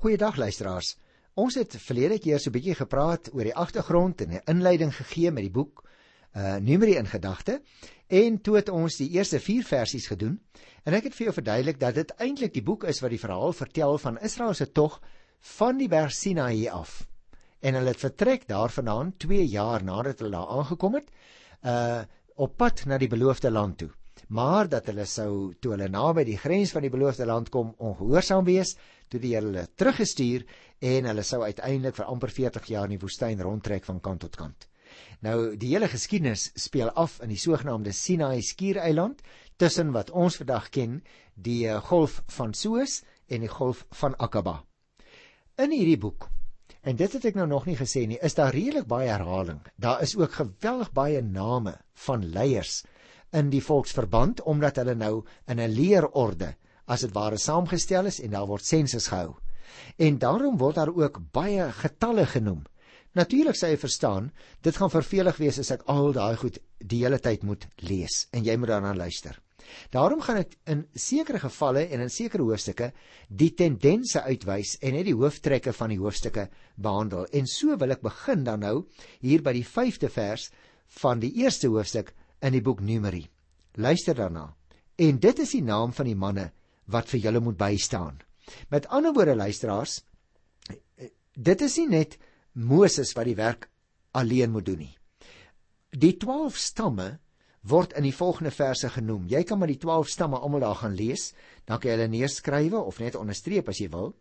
Goeiedag luisteraars. Ons het verlede keer so 'n bietjie gepraat oor die agtergrond en 'n inleiding gegee met die boek uh Numeri in gedagte en toe het ons die eerste 4 versies gedoen en ek het vir jou verduidelik dat dit eintlik die boek is wat die verhaal vertel van Israel se tog van die berg Sinaï af. En hulle het vertrek daarvandaan 2 jaar nadat hulle daar aangekom het uh op pad na die beloofde land toe maar dat hulle sou toe hulle naby die grens van die beloofde land kom ongehoorsaam wees, toe die Here hulle teruggestuur en hulle sou uiteindelik vir amper 40 jaar in die woestyn rondtrek van kant tot kant. Nou die hele geskiedenis speel af in die sogenaamde Sinai skiereiland tussen wat ons vandag ken, die eh, golf van Suez en die golf van Aqaba. In hierdie boek En dit het ek nou nog nie gesê nie, is daar redelik baie herhaling. Daar is ook geweldig baie name van leiers in die volksverband omdat hulle nou in 'n leerorde as dit ware saamgestel is en daar word sensus gehou. En daarom word daar ook baie getalle genoem. Natuurlik sê jy verstaan, dit gaan vervelig wees as ek al daai goed die hele tyd moet lees en jy moet daarna luister. Daarom gaan ek in sekere gevalle en in sekere hoofstukke die tendense uitwys en net die hooftrekke van die hoofstukke behandel. En so wil ek begin dan nou hier by die 5de vers van die eerste hoofstuk in die boek Numeri. Luister daarna. En dit is die naam van die manne wat vir julle moet bystaan. Met ander woorde luisteraars, dit is nie net Moses wat die werk alleen moet doen nie. Die 12 stamme word in die volgende verse genoem. Jy kan maar die 12 stamme almal daar gaan lees, dan kan jy hulle neerskrywe of net onderstreep as jy wil.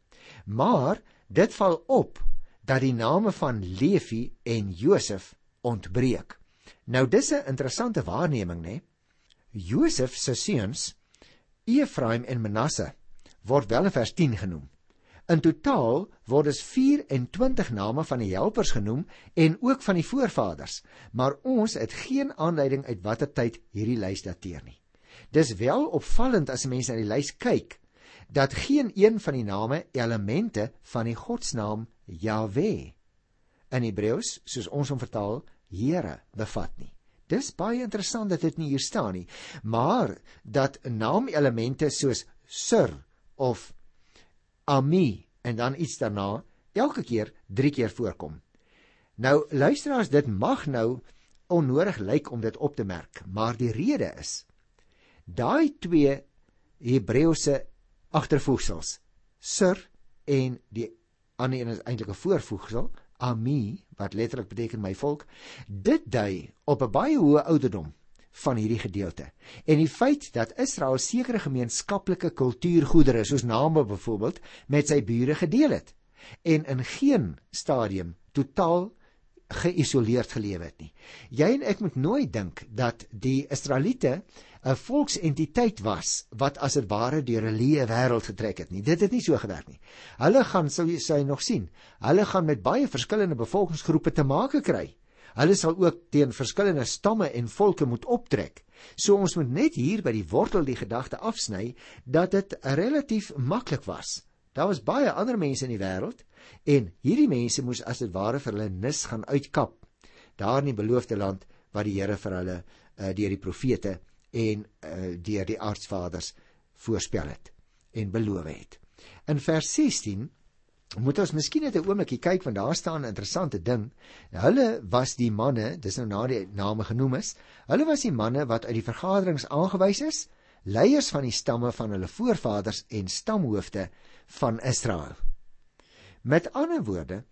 Maar dit val op dat die name van Levi en Josef ontbreek. Nou dis 'n interessante waarneming, né? Josef se seuns, Efraim en Manasse, word wel in vers 10 genoem. In totaal word dus 24 name van die helpers genoem en ook van die voorvaders, maar ons het geen aanduiding uit watter tyd hierdie lys dateer nie. Dis wel opvallend as mense na die lys kyk dat geen een van die name elemente van die godsnaam Jahwe in Hebreëus, soos ons hom vertaal, Here bevat nie. Dis baie interessant dat dit nie hier staan nie, maar dat naamelemente soos Sir of Ami en dan iets daarna elke keer 3 keer voorkom. Nou luisteraars, dit mag nou onnodig lyk om dit op te merk, maar die rede is daai twee Hebreëse agtervoegsels, Sir en die ander een is eintlik 'n voorvoegsel, Ami wat letterlik beteken my volk, dit dui op 'n baie hoë ouderdom van hierdie gedeelte. En die feit dat Israel sekere gemeenskaplike kultuurgoedere soos name byvoorbeeld met sy bure gedeel het en in geen stadium totaal geïsoleerd gelewe het nie. Jy en ek moet nooit dink dat die Israeliete 'n volksentiteit was wat as dit ware deur 'n leë wêreld getrek het nie. Dit het nie so gewerk nie. Hulle gaan sou jy sê nog sien. Hulle gaan met baie verskillende bevolkingsgroepe te make kry. Hulle sal ook teen verskillende stamme en volke moet optrek. So ons moet net hier by die wortel die gedagte afsny dat dit relatief maklik was. Daar was baie ander mense in die wêreld en hierdie mense moes as dit ware vir hulle nis gaan uitkap daar in die beloofde land wat die Here vir hulle uh, deur die profete en uh, deur die aardsvaders voorspel het en beloof het. In vers 16 moet ons miskien net 'n oombliekie kyk want daar staan 'n interessante ding. Hulle was die manne, dis nou na die name genoem is. Hulle was die manne wat uit die vergaderings aangewys is, leiers van die stamme van hulle voorvaders en stamhoofde van Israel. Met ander woorde,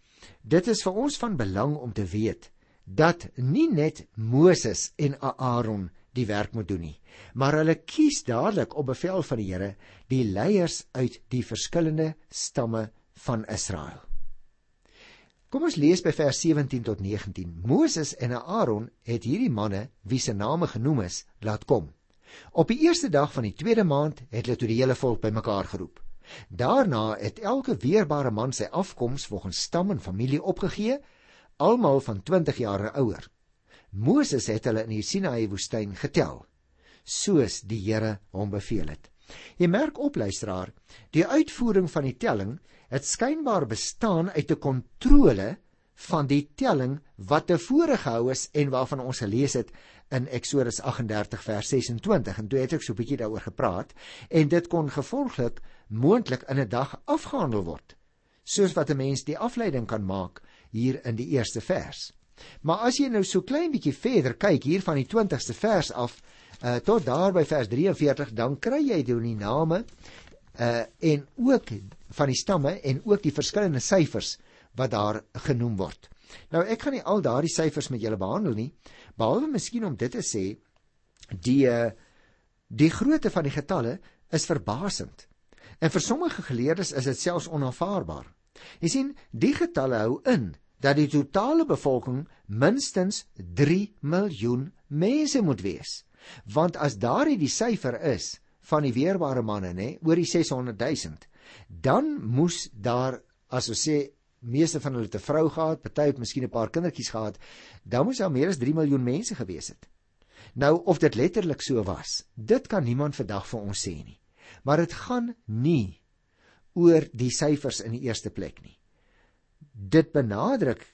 dit is vir ons van belang om te weet dat nie net Moses en Aaron die werk moet doen nie. Maar hulle kies dadelik op bevel van die Here die leiers uit die verskillende stamme van Israel. Kom ons lees by vers 17 tot 19. Moses en Aaron het hierdie manne wie se name genoem is, laat kom. Op die eerste dag van die tweede maand het hulle toe die hele volk bymekaar geroep. Daarna het elke weerbare man sy afkoms volgens stam en familie opgegee, almal van 20 jaar ouer. Moses het hulle in die Sinaï woestyn getel soos die Here hom beveel het. Jy merk op luisteraar, die uitvoering van die telling het skynbaar bestaan uit 'n kontrole van die telling wat tevore gehou is en waarvan ons gelees het in Eksodus 38 vers 26 en toe het ek so 'n bietjie daaroor gepraat en dit kon gevolglik moontlik in 'n dag afgehandel word. soos wat 'n mens die afleiding kan maak hier in die eerste vers. Maar as jy nou so klein bietjie verder kyk hier van die 20ste vers af uh, tot daar by vers 43, dan kry jy dan die name uh en ook van die stamme en ook die verskillende syfers wat daar genoem word. Nou ek gaan nie al daardie syfers met julle behandel nie, behalwe miskien om dit te sê die uh, die grootte van die getalle is verbasend. En vir sommige geleerdes is dit selfs onaanvaarbaar. Jy sien, die getalle hou in dat die totale bevolking minstens 3 miljoen mense moet wees. Want as daardie die syfer is van die weerbare manne, nê, oor die 600 000, dan moes daar as ons sê meeste van hulle te vrou gehad, party het miskien 'n paar kindertjies gehad, dan moes daar meer as 3 miljoen mense gewees het. Nou of dit letterlik so was, dit kan niemand vandag vir ons sê nie. Maar dit gaan nie oor die syfers in die eerste plek nie. Dit benadruk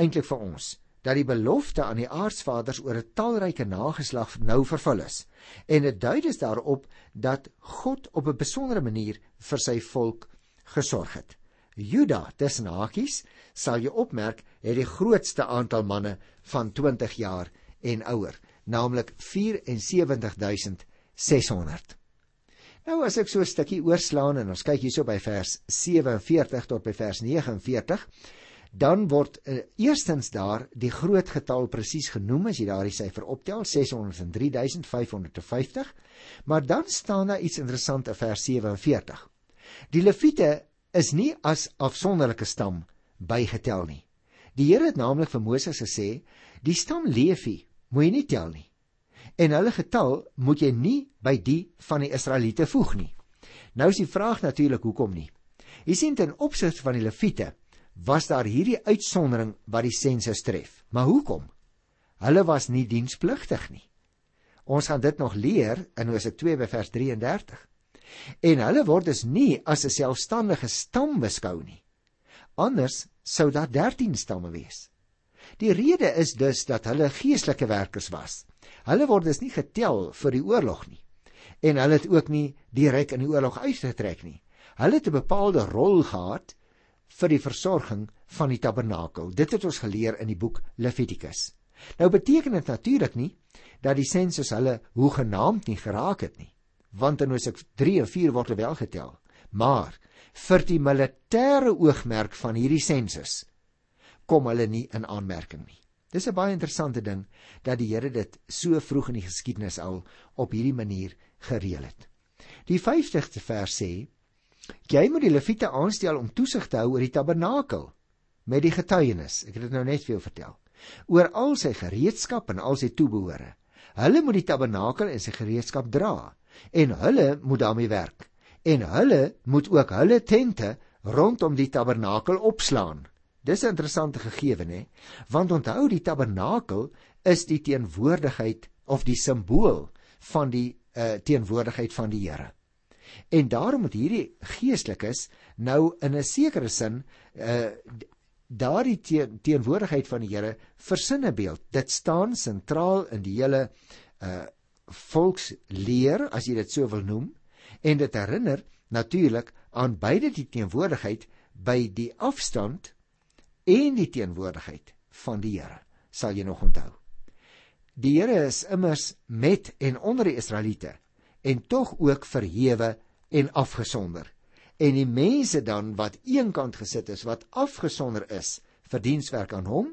eintlik vir ons dat die belofte aan die aardsvaders oor 'n talryke nageslag nou vervul is. En dit dui dus daarop dat God op 'n besondere manier vir sy volk gesorg het. Juda, tussen hakies, sal jy opmerk, het die grootste aantal manne van 20 jaar en ouer, naamlik 74600. Nou as ek so 'n stukkie oorslaan en ons kyk hierso by vers 47 tot by vers 49, dan word uh, eerstens daar die groot getal presies genoem as jy daardie syfer optel 603550, maar dan staan daar iets interessant in vers 47. Die leviete is nie as afsonderlike stam bygetel nie. Die Here het naamlik vir Moses gesê, die stam Levi moet jy nie tel nie en hulle getal moet jy nie by die van die Israeliete voeg nie. Nou is die vraag natuurlik hoekom nie. Jy sien ten opsigte van die Lewiete was daar hierdie uitsondering wat die sensus tref. Maar hoekom? Hulle was nie dienspligtig nie. Ons gaan dit nog leer in Hosea 2 by vers 33. En hulle word dus nie as 'n selfstandige stam beskou nie. Anders sou daar 13 stamme wees. Die rede is dus dat hulle geestelike werkers was. Hulle word dus nie getel vir die oorlog nie. En hulle het ook nie direk in die oorlog uitgetrek nie. Hulle het 'n bepaalde rol gehad vir die versorging van die tabernakel. Dit het ons geleer in die boek Levitikus. Nou beteken dit natuurlik nie dat die sensus hulle hoe genaamd nie geraak het nie, want in Hosea 3 en 4 word wel getel. Maar vir die militêre oogmerk van hierdie sensus kom hulle nie in aanmerking nie. Dis 'n baie interessante ding dat die Here dit so vroeg in die geskiedenis al op hierdie manier gereël het. Die 50ste vers sê: "Jy moet die leviete aanstel om toesig te hou oor die tabernakel met die getuienis." Ek het dit nou net vir jou vertel. Oor al sy gereedskap en al sy toebehore. Hulle moet die tabernakel en sy gereedskap dra en hulle moet daarmee werk. En hulle moet ook hulle tente rondom die tabernakel opslaan. Dis 'n interessante gegewe, nê? Want onthou die tabernakel is die teenwoordigheid of die simbool van die uh, teenwoordigheid van die Here. En daarom moet hierdie geestelikes nou in 'n sekere sin uh daardie teen, teenwoordigheid van die Here versinne beeld. Dit staan sentraal in die hele uh volksleer as jy dit so wil noem en dit herinner natuurlik aan beide die teenwoordigheid by die afstand en die teenwoordigheid van die Here sal jy nog onthou. Die Here is immers met en onder die Israeliete en tog ook verhewe en afgesonder. En die mense dan wat eenkant gesit is, wat afgesonder is vir dienswerk aan hom,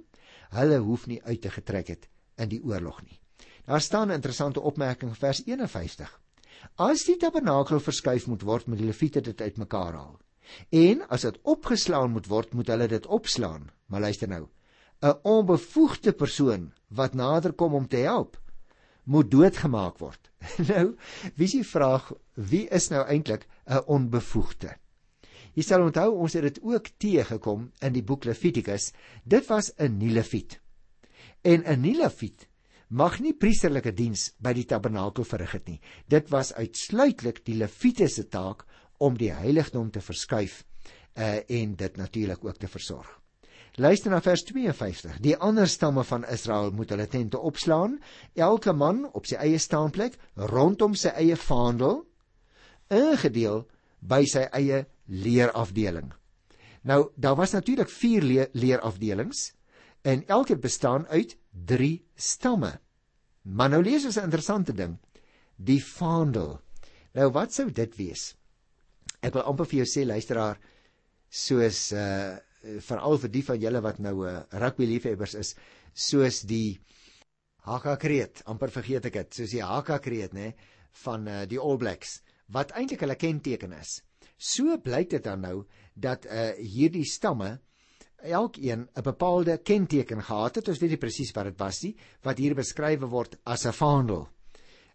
hulle hoef nie uit te getrek het in die oorlog nie. Daar staan 'n interessante opmerking vers 51. As die tabernakel verskuif moet word, moet die leviete dit uitmekaar haal. En as dit opgeslaan moet word, moet hulle dit opslaan. Maar luister nou. 'n Onbevoegde persoon wat nader kom om te help, moet doodgemaak word. nou, wie is die vraag, wie is nou eintlik 'n onbevoegde? Jy sal onthou ons het dit ook teëgekom in die boek Levitikus. Dit was 'n Nilefiet. En 'n Nilefiet mag nie priesterlike diens by die tabernakel verrig het nie. Dit was uitsluitlik die Lewiete se taak om die heiligdom te verskuif uh, en dit natuurlik ook te versorg. Luister na vers 52. Die ander stamme van Israel moet hulle tente opslaan, elke man op sy eie staanplek rondom sy eie vaandel, ingedeel by sy eie leerafdeling. Nou daar was natuurlik 4 le leerafdelings en elkeen bestaan uit 3 stamme. Maar nou lees ons 'n interessante ding. Die vaandel. Nou wat sou dit wees? Ek wil amper vir jou sê luisteraar, soos uh veral vir die van julle wat nou 'n uh, rugby liefhebbers is, soos die Haka kreet, amper vergeet ek dit, soos die Haka kreet nê van uh, die All Blacks wat eintlik hulle kenteken is. So blyk dit dan nou dat uh hierdie stamme elkeen 'n bepaalde kenteken gehad het. Ons weet nie presies wat dit was nie, wat hier beskryf word as 'n vaandel.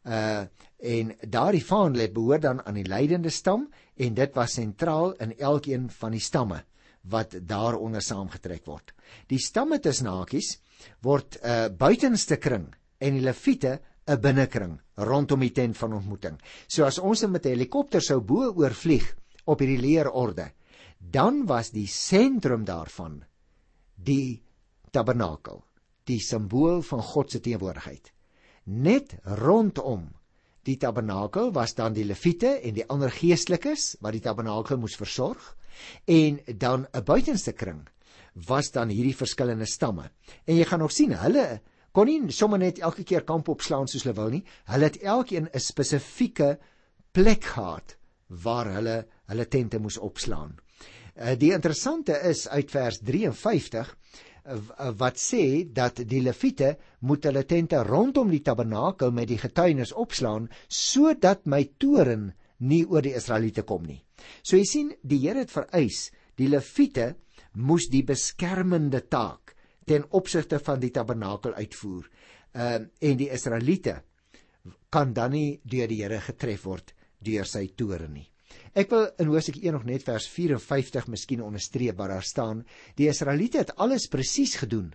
Uh en daardie vaandel het behoort dan aan die leidende stam en dit was sentraal in elkeen van die stamme wat daaronder saamgetrek word. Die stamme tussen hakies word 'n uh, buitenste kring en die leviete 'n binnekring rondom die tent van ontmoeting. So as ons met 'n helikopter sou bo oorvlieg op hierdie leerorde, dan was die sentrum daarvan die tabernakel, die simbool van God se teenwoordigheid. Net rondom die tabernakel was dan die leviete en die ander geestelikes wat die tabernakel moes versorg en dan 'n buitenste kring was dan hierdie verskillende stamme. En jy gaan nog sien, hulle kon nie sommer net elke keer kamp opslaan soos hulle wil nie. Hulle het elkeen 'n spesifieke plek gehad waar hulle hulle tente moes opslaan. Eh, die interessante is uit vers 53 eh, wat sê dat die leviete moet hulle tente rondom die tabernakel met die getuienis opslaan sodat my toren nie oor die Israeliete kom nie. So jy sien, die Here het vereis die leviete moes die beskermende taak ten opsigte van die tabernakel uitvoer. Ehm uh, en die Israeliete kan dan nie deur die Here getref word deur sy toren nie. Ek wil in Hosea 1 nog net vers 54 miskien onderstreep waar daar staan: Die Israeliete het alles presies gedoen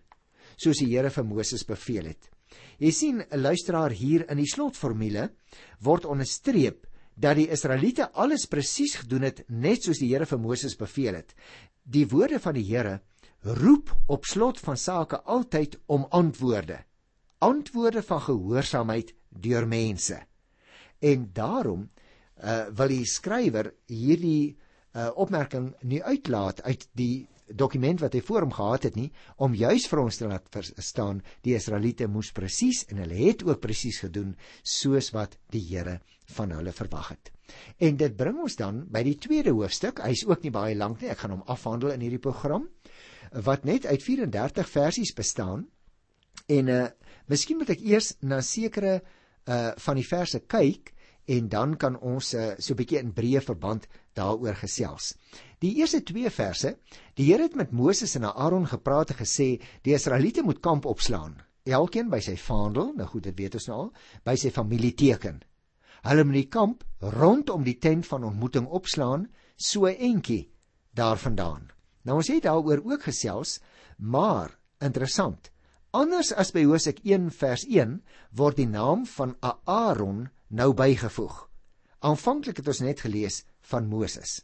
soos die Here vir Moses beveel het. Jy sien, 'n luisteraar hier in die slotformule word onderstreep dat die Israeliete alles presies gedoen het net soos die Here vir Moses beveel het. Die woorde van die Here roep op slot van sake altyd om antwoorde. Antwoorde van gehoorsaamheid deur mense. En daarom uh wil die skrywer hierdie uh opmerking nie uitlaat uit die dokument wat hy voor hom gehad het nie om juis vir ons te laat verstaan die Israeliete moes presies en hulle het ook presies gedoen soos wat die Here van hulle verwag het. En dit bring ons dan by die tweede hoofstuk. Hy's ook nie baie lank nie. Ek gaan hom afhandel in hierdie program wat net uit 34 versies bestaan. En uh miskien moet ek eers na sekere uh van die verse kyk en dan kan ons uh, so 'n bietjie in breë verband daaroor gesels. Die eerste 2 verse, die Here het met Moses en Aaron gepraat en gesê die Israeliete moet kamp opslaan, elkeen by sy vaandel, nou goed, dit weet ons nou al, by sy familieteken. Hulle moet die kamp rondom die tent van ontmoeting opslaan, so entjie daarvandaan. Nou ons het daaroor ook gesels, maar interessant. Anders as by Hosea 1 vers 1 word die naam van Aaron nou bygevoeg. Aanvanklik het ons net gelees van Moses.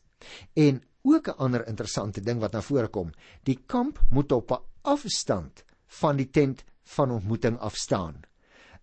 En ook 'n ander interessante ding wat na vore kom, die kamp moet op 'n afstand van die tent van ontmoeting afstaan.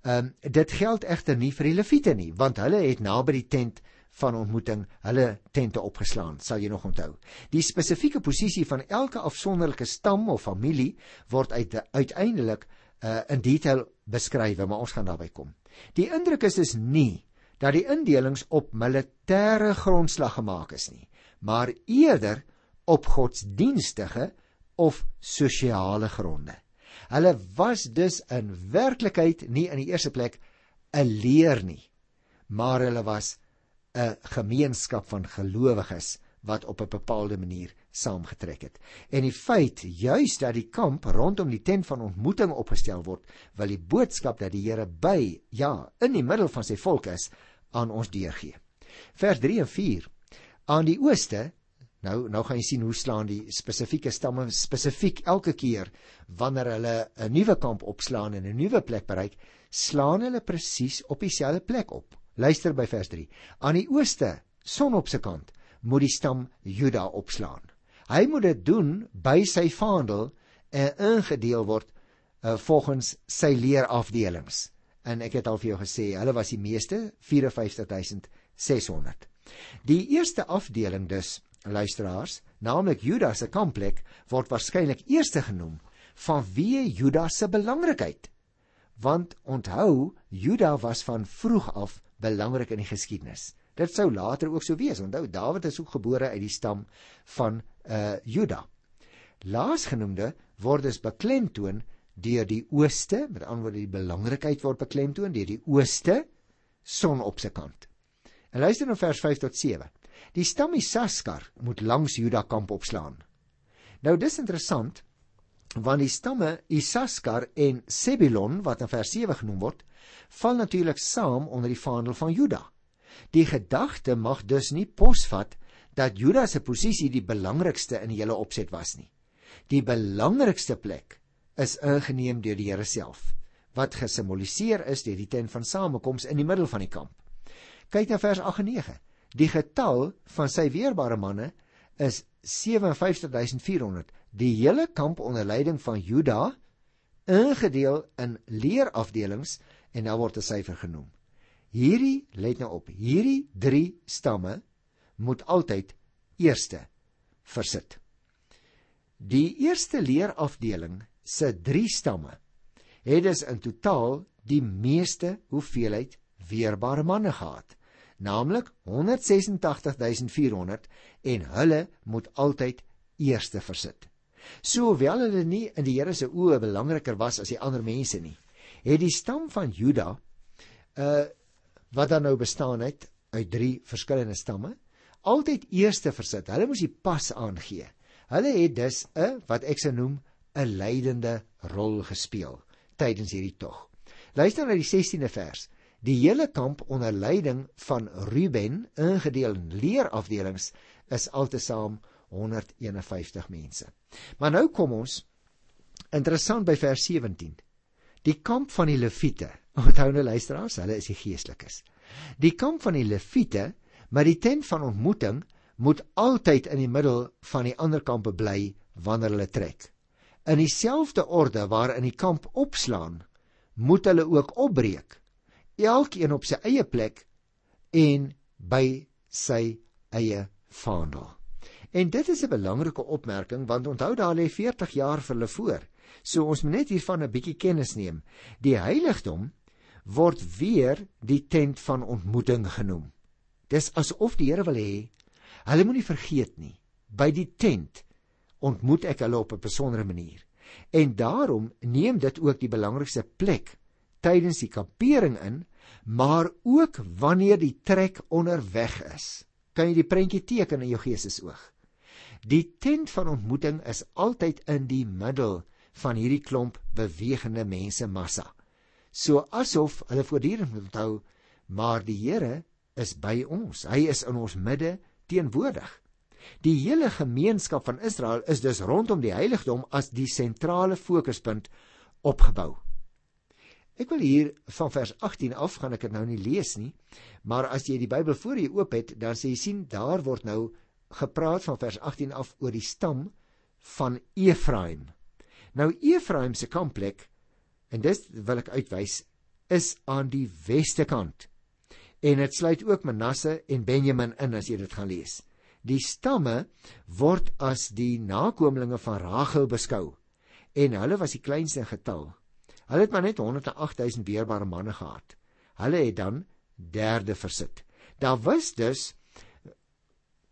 Ehm um, dit geld egter nie vir die leviete nie, want hulle het naby die tent van ontmoeting hulle tente opgeslaan, sal jy nog onthou. Die spesifieke posisie van elke afsonderlike stam of familie word uit uiteindelik uh, in detail beskryf, maar ons gaan daarby kom. Die indruk is dus nie dat die indelings op militêre grondslag gemaak is nie, maar eerder op godsdienstige of sosiale gronde. Hulle was dus in werklikheid nie in die eerste plek 'n leer nie, maar hulle was 'n gemeenskap van gelowiges wat op 'n bepaalde manier saamgetrek het. En die feit juis dat die kamp rondom die tent van ontmoeting opgestel word, wil die boodskap dat die Here by, ja, in die middel van sy volk is, aan ons deurgee. Vers 3 en 4. Aan die ooste, nou nou gaan jy sien hoe slaan die spesifieke stamme spesifiek elke keer wanneer hulle 'n nuwe kamp opslaan en 'n nuwe plek bereik, slaan hulle presies op dieselfde plek op. Luister by vers 3. Aan die ooste, son op se kant, moet die stam Juda opslaan. Hy moet dit doen by sy vaandel en ingedeel word uh, volgens sy leerafdelings. En ek het al vir jou gesê, hulle was die meeste 54600. Die eerste afdeling dus luisteraars, naamlik Juda se kampplek word waarskynlik eerste genoem vanweë Juda se belangrikheid. Want onthou, Juda was van vroeg af belangrik in die geskiedenis. Dit sou later ook so wees. Onthou, Dawid is ook gebore uit die stam van uh Juda. Laasgenoemde word dus beklemtoon deur die ooste, met ander woorde die belangrikheid word beklemtoon deur die ooste son op sy kant. En luister nou vers 5 tot 7. Die stam Isaskar moet langs Juda kamp opslaan. Nou dis interessant want die stamme Isaskar en Sebulon wat in vers 7 genoem word, val natuurlik saam onder die vaandel van Juda. Die gedagte mag dus nie posvat dat Juda se posisie die belangrikste in die hele opset was nie. Die belangrikste plek is ingeneem deur die Here self wat gesimboliseer is deur die tent van samekoms in die middel van die kamp. Kyk na vers 8 en 9. Die getal van sy weerbare manne is 57400. Die hele kamp onder leiding van Juda ingedeel in leerafdelings en daar word 'n syfer genoem. Hierdie let nou op, hierdie 3 stamme moet altyd eerste versit. Die eerste leerafdeling se 3 stamme het dus in totaal die meeste hoeveelheid weerbare manne gehad, naamlik 186400 en hulle moet altyd eerste versit. Sohoewel hulle nie in die Here se oë belangriker was as die ander mense nie, het die stam van Juda uh wat dan nou bestaan het uit 3 verskillende stamme, altyd eerste versit. Hulle moes die pas aangee. Hulle het dus 'n wat ek sou noem 'n leidende rol gespeel tydens hierdie tog. Luister na die 16de vers. Die hele kamp onder leiding van Ruben, ingedeel in leerafdelings, is altesaam 151 mense. Maar nou kom ons interessant by vers 17. Die kamp van die Lewiete. Onthou nou luisteraars, hulle is die geestelikes. Die kamp van die Lewiete, maar die tent van ontmoeting moet altyd in die middel van die ander kampe bly wanneer hulle trek in dieselfde orde waarin die kamp opslaan, moet hulle ook opbreek, elkeen op sy eie plek en by sy eie vaandel. En dit is 'n belangrike opmerking want onthou daar lê 40 jaar vir hulle voor. So ons moet net hiervan 'n bietjie kennis neem. Die heiligdom word weer die tent van ontmoeting genoem. Dis asof die Here wil hê hulle moenie vergeet nie. By die tent ontmoet ek hulle op 'n besondere manier. En daarom neem dit ook die belangrikste plek tydens die kampering in, maar ook wanneer die trek onderweg is. Kan jy die prentjie teken in jou geestesoog? Die tent van ontmoeting is altyd in die middel van hierdie klomp bewegende mense massa. So asof hulle voortdurend moet onthou, maar die Here is by ons. Hy is in ons midde teenwoordig. Die hele gemeenskap van Israel is dus rondom die heiligdom as die sentrale fokuspunt opgebou. Ek wil hier van vers 18 af gaan ek dit nou nie lees nie, maar as jy die Bybel voor jou oop het, dan sê jy sien daar word nou gepraat van vers 18 af oor die stam van Efraim. Nou Efraim se kampplek en dis wil ek uitwys is aan die weste kant. En dit sluit ook Manasse en Benjamin in as jy dit gaan lees. Die stamme word as die nakomlinge van Rachel beskou en hulle was die kleinste in getal. Hulle het maar net 108000 weerbare manne gehad. Hulle het dan derde versit. Daar was dus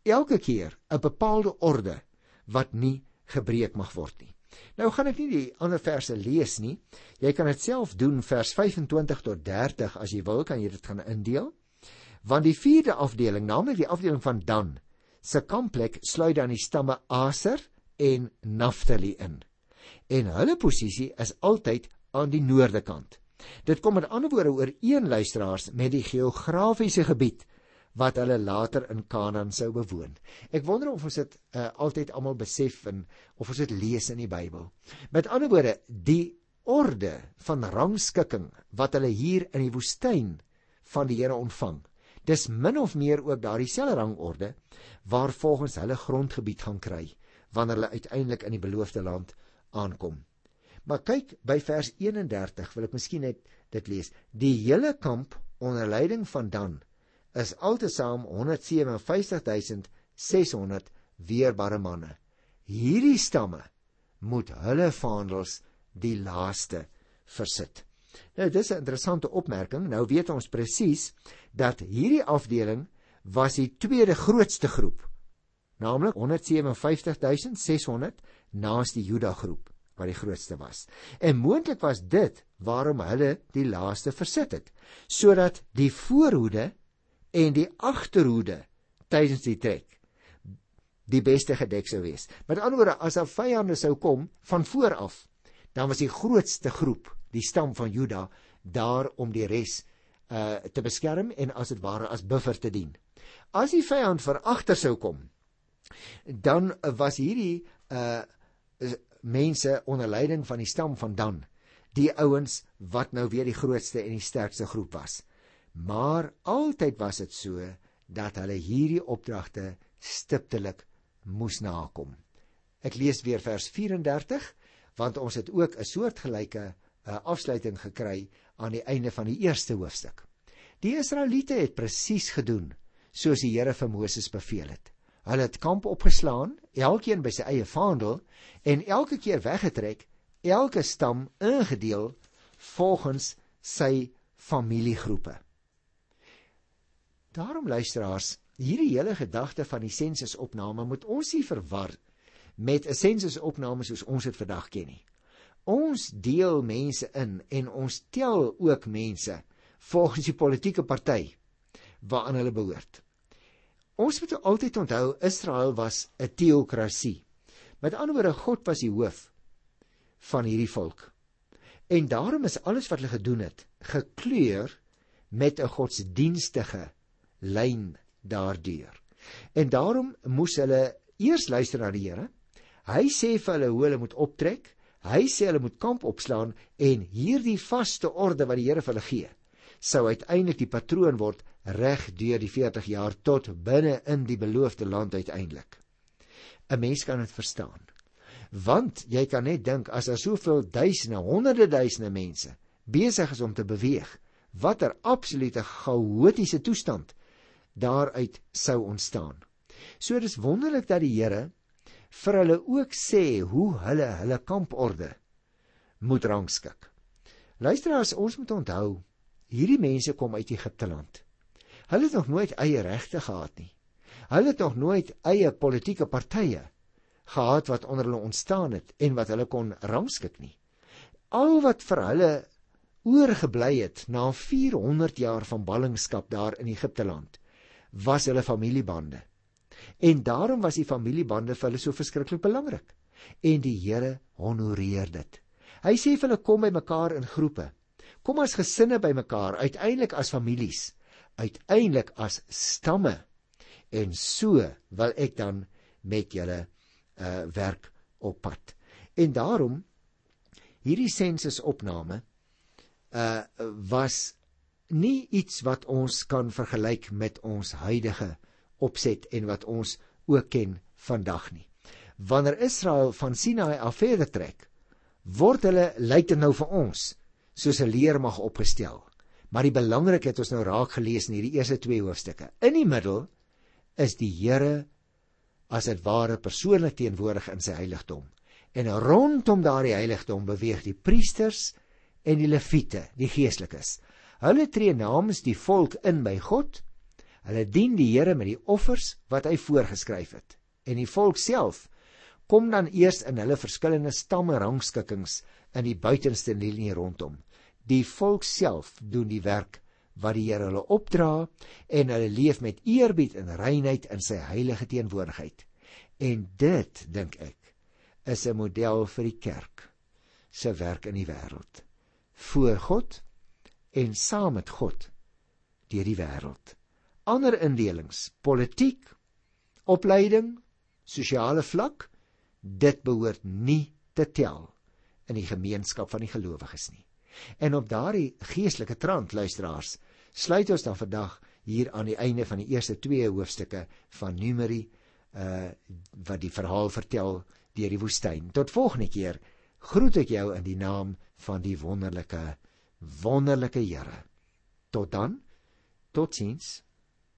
elke keer 'n bepaalde orde wat nie gebreek mag word nie. Nou gaan ek nie die ander verse lees nie. Jy kan dit self doen vers 25 tot 30 as jy wil, kan jy dit gaan indeel. Want die vierde afdeling, naamlik die afdeling van Dan, se kampplek sluit dan die stamme Aser en Naphtali in. En hulle posisie is altyd aan die noorde kant. Dit kom met ander woorde oor een luisteraars met die geografiese gebied wat hulle later in Kanaan sou bewoon. Ek wonder of ons dit uh, altyd almal besef en of ons dit lees in die Bybel. Met ander woorde, die orde van rangskikking wat hulle hier in die woestyn van die Here ontvang Dis min of meer ook daardie selfde rangorde waar volgens hulle grondgebied gaan kry wanneer hulle uiteindelik in die beloofde land aankom. Maar kyk by vers 31 wil ek miskien net dit lees. Die hele kamp onder leiding van Dan is altesaam 157600 weerbare manne. Hierdie stamme moet hulle vaandels die laaste versit. Nou dis 'n interessante opmerking. Nou weet ons presies dat hierdie afdeling was die tweede grootste groep, naamlik 157600 naas die Juda groep wat die grootste was. En moontlik was dit waarom hulle die laaste versit het, sodat die voorhoede en die agterhoede tydens die trek die beste gedek sou wees. Met ander woorde, as 'n vyande sou kom van voor af, dan was die grootste groep, die stam van Juda, daar om die res uh te beskerm en as dit ware as buffer te dien. As die vyand van agter sou kom, dan was hierdie uh mense onder leiding van die stam van Dan, die ouens wat nou weer die grootste en die sterkste groep was. Maar altyd was dit so dat hulle hierdie opdragte stiptelik moes nakom. Ek lees weer vers 34 want ons het ook 'n soortgelyke uh, afsluiting gekry aan die einde van die eerste hoofstuk. Die Israeliete het presies gedoen soos die Here vir Moses beveel het. Hulle het kamp opgeslaan, elkeen by sy eie vaandel en elke keer weggetrek, elke stam ingedeel volgens sy familiegroepe. Daarom luisteraars, hierdie hele gedagte van die sensusopname moet ons nie verwar met 'n sensusopname soos ons dit vandag ken nie. Ons deel mense in en ons tel ook mense volgens die politieke party waaraan hulle behoort. Ons moet altyd onthou Israel was 'n teokrasie. Met ander woorde God was die hoof van hierdie volk. En daarom is alles wat hulle gedoen het gekleur met 'n godsdienstige lyn daardeur. En daarom moes hulle eers luister na die Here. Hy sê vir hulle hoe hulle moet optrek. Hy sê hulle moet kamp opslaan en hierdie vaste orde wat die Here vir hulle gee, sou uiteindelik die patroon word reg deur die 40 jaar tot binne in die beloofde land uiteindelik. 'n Mens kan dit verstaan. Want jy kan net dink as daar soveel duisende, honderde duisende mense besig is om te beweeg, watter absolute chaotiese toestand daaruit sou ontstaan. So dis wonderlik dat die Here vir hulle ook sê hoe hulle hulle kamporde moet rangskik. Luisteraars, ons moet onthou, hierdie mense kom uit Egipte land. Hulle het nog nooit eie regte gehad nie. Hulle het nog nooit eie politieke partye gehad wat onder hulle ontstaan het en wat hulle kon rangskik nie. Al wat vir hulle oorgebly het na 400 jaar van ballingskap daar in Egipte land was hulle familiebande. En daarom was die familiebande vir hulle so verskriklik belangrik. En die Here honoreer dit. Hy sê vir hulle kom by mekaar in groepe. Kom as gesinne by mekaar, uiteindelik as families, uiteindelik as stamme. En so wil ek dan met julle uh werk op pad. En daarom hierdie sensusopname uh was nie iets wat ons kan vergelyk met ons huidige opset en wat ons ook ken vandag nie. Wanneer Israel van Sinai af verder trek, word hulle lyk dit nou vir ons soos 'n leermag opgestel. Maar die belangrike het ons nou raak gelees in hierdie eerste twee hoofstukke. In die middel is die Here as dit ware persoonlik teenwoordig in sy heiligdom. En rondom daardie heiligdom beweeg die priesters en die leviete, die geestelikes. Hulle tree namens die volk in by God. Hulle dien die Here met die offers wat hy voorgeskryf het. En die volk self kom dan eers in hulle verskillende stamme rangskikkings in die buitenste linie rondom. Die volk self doen die werk wat die Here hulle opdra en hulle leef met eerbied en reinheid in sy heilige teenwoordigheid. En dit, dink ek, is 'n model vir die kerk se werk in die wêreld. Voor God en saam met God deur die wêreld. Ander indelings, politiek, opleiding, sosiale vlak, dit behoort nie te tel in die gemeenskap van die gelowiges nie. En op daardie geestelike trant luisteraars, sluit ons dan vandag hier aan die einde van die eerste 2 hoofstukke van Numeri uh wat die verhaal vertel deur die woestyn. Tot volgende keer groet ek jou in die naam van die wonderlike wonderlike Here. Tot dan. Totsiens.